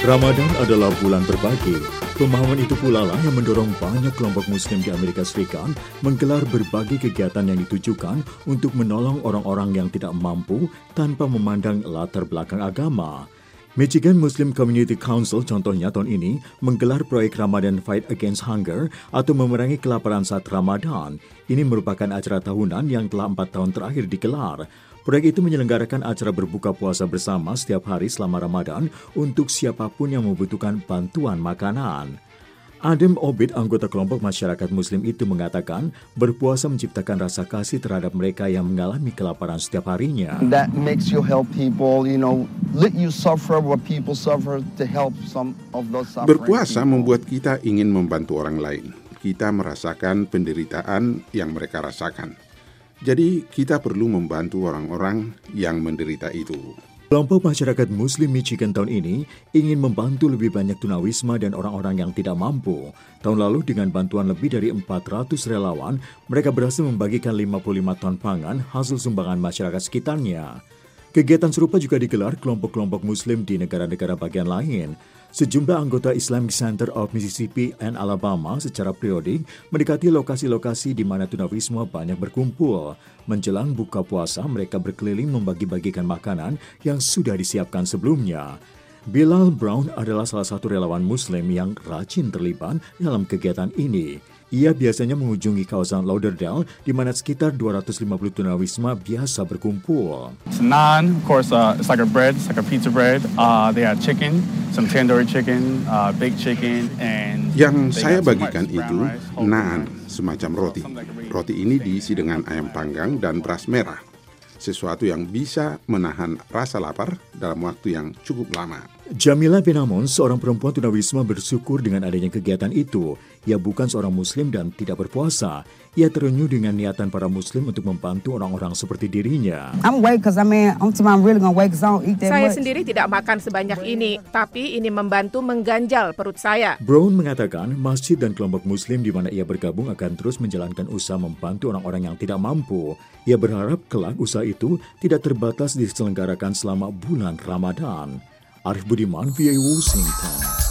Ramadan adalah bulan berbagi. Pemahaman itu pula lah yang mendorong banyak kelompok muslim di Amerika Serikat menggelar berbagai kegiatan yang ditujukan untuk menolong orang-orang yang tidak mampu tanpa memandang latar belakang agama. Michigan Muslim Community Council contohnya tahun ini menggelar proyek Ramadan Fight Against Hunger atau memerangi kelaparan saat Ramadan. Ini merupakan acara tahunan yang telah empat tahun terakhir digelar. Proyek itu menyelenggarakan acara berbuka puasa bersama setiap hari selama Ramadan untuk siapa pun yang membutuhkan bantuan makanan. Adam Obid, anggota kelompok masyarakat muslim itu mengatakan berpuasa menciptakan rasa kasih terhadap mereka yang mengalami kelaparan setiap harinya. That makes you help people, you know, let you suffer what people suffer to help some of those suffering Berpuasa people. membuat kita ingin membantu orang lain. Kita merasakan penderitaan yang mereka rasakan. Jadi kita perlu membantu orang-orang yang menderita itu. Kelompok masyarakat Muslim Michigan tahun ini ingin membantu lebih banyak tunawisma dan orang-orang yang tidak mampu. Tahun lalu dengan bantuan lebih dari 400 relawan, mereka berhasil membagikan 55 ton pangan hasil sumbangan masyarakat sekitarnya. Kegiatan serupa juga digelar kelompok-kelompok Muslim di negara-negara bagian lain. Sejumlah anggota Islamic Center of Mississippi and Alabama secara periodik mendekati lokasi-lokasi di mana tunawisma banyak berkumpul. Menjelang buka puasa, mereka berkeliling membagi-bagikan makanan yang sudah disiapkan sebelumnya. Bilal Brown adalah salah satu relawan Muslim yang rajin terlibat dalam kegiatan ini. Ia biasanya mengunjungi kawasan Lauderdale di mana sekitar 250 tunawisma biasa berkumpul. It's naan, of course, uh, it's like a bread, it's like a pizza bread. Uh, they have chicken, some tandoori chicken, uh, baked chicken, and Yang saya bagikan itu naan, semacam roti. Roti ini diisi dengan ayam panggang dan beras merah. Sesuatu yang bisa menahan rasa lapar dalam waktu yang cukup lama. Jamila Benamon, seorang perempuan tunawisma bersyukur dengan adanya kegiatan itu. Ia bukan seorang muslim dan tidak berpuasa. Ia terenyuh dengan niatan para muslim untuk membantu orang-orang seperti dirinya. I'm awake because I mean, I'm talking I'm really gonna wake because I don't eat that Saya much. sendiri tidak makan sebanyak ini, tapi ini membantu mengganjal perut saya. Brown mengatakan masjid dan kelompok muslim di mana ia bergabung akan terus menjalankan usaha membantu orang-orang yang tidak mampu. Ia berharap kelak usaha itu tidak terbatas diselenggarakan selama bulan Ramadan. arșburimar viei usintan.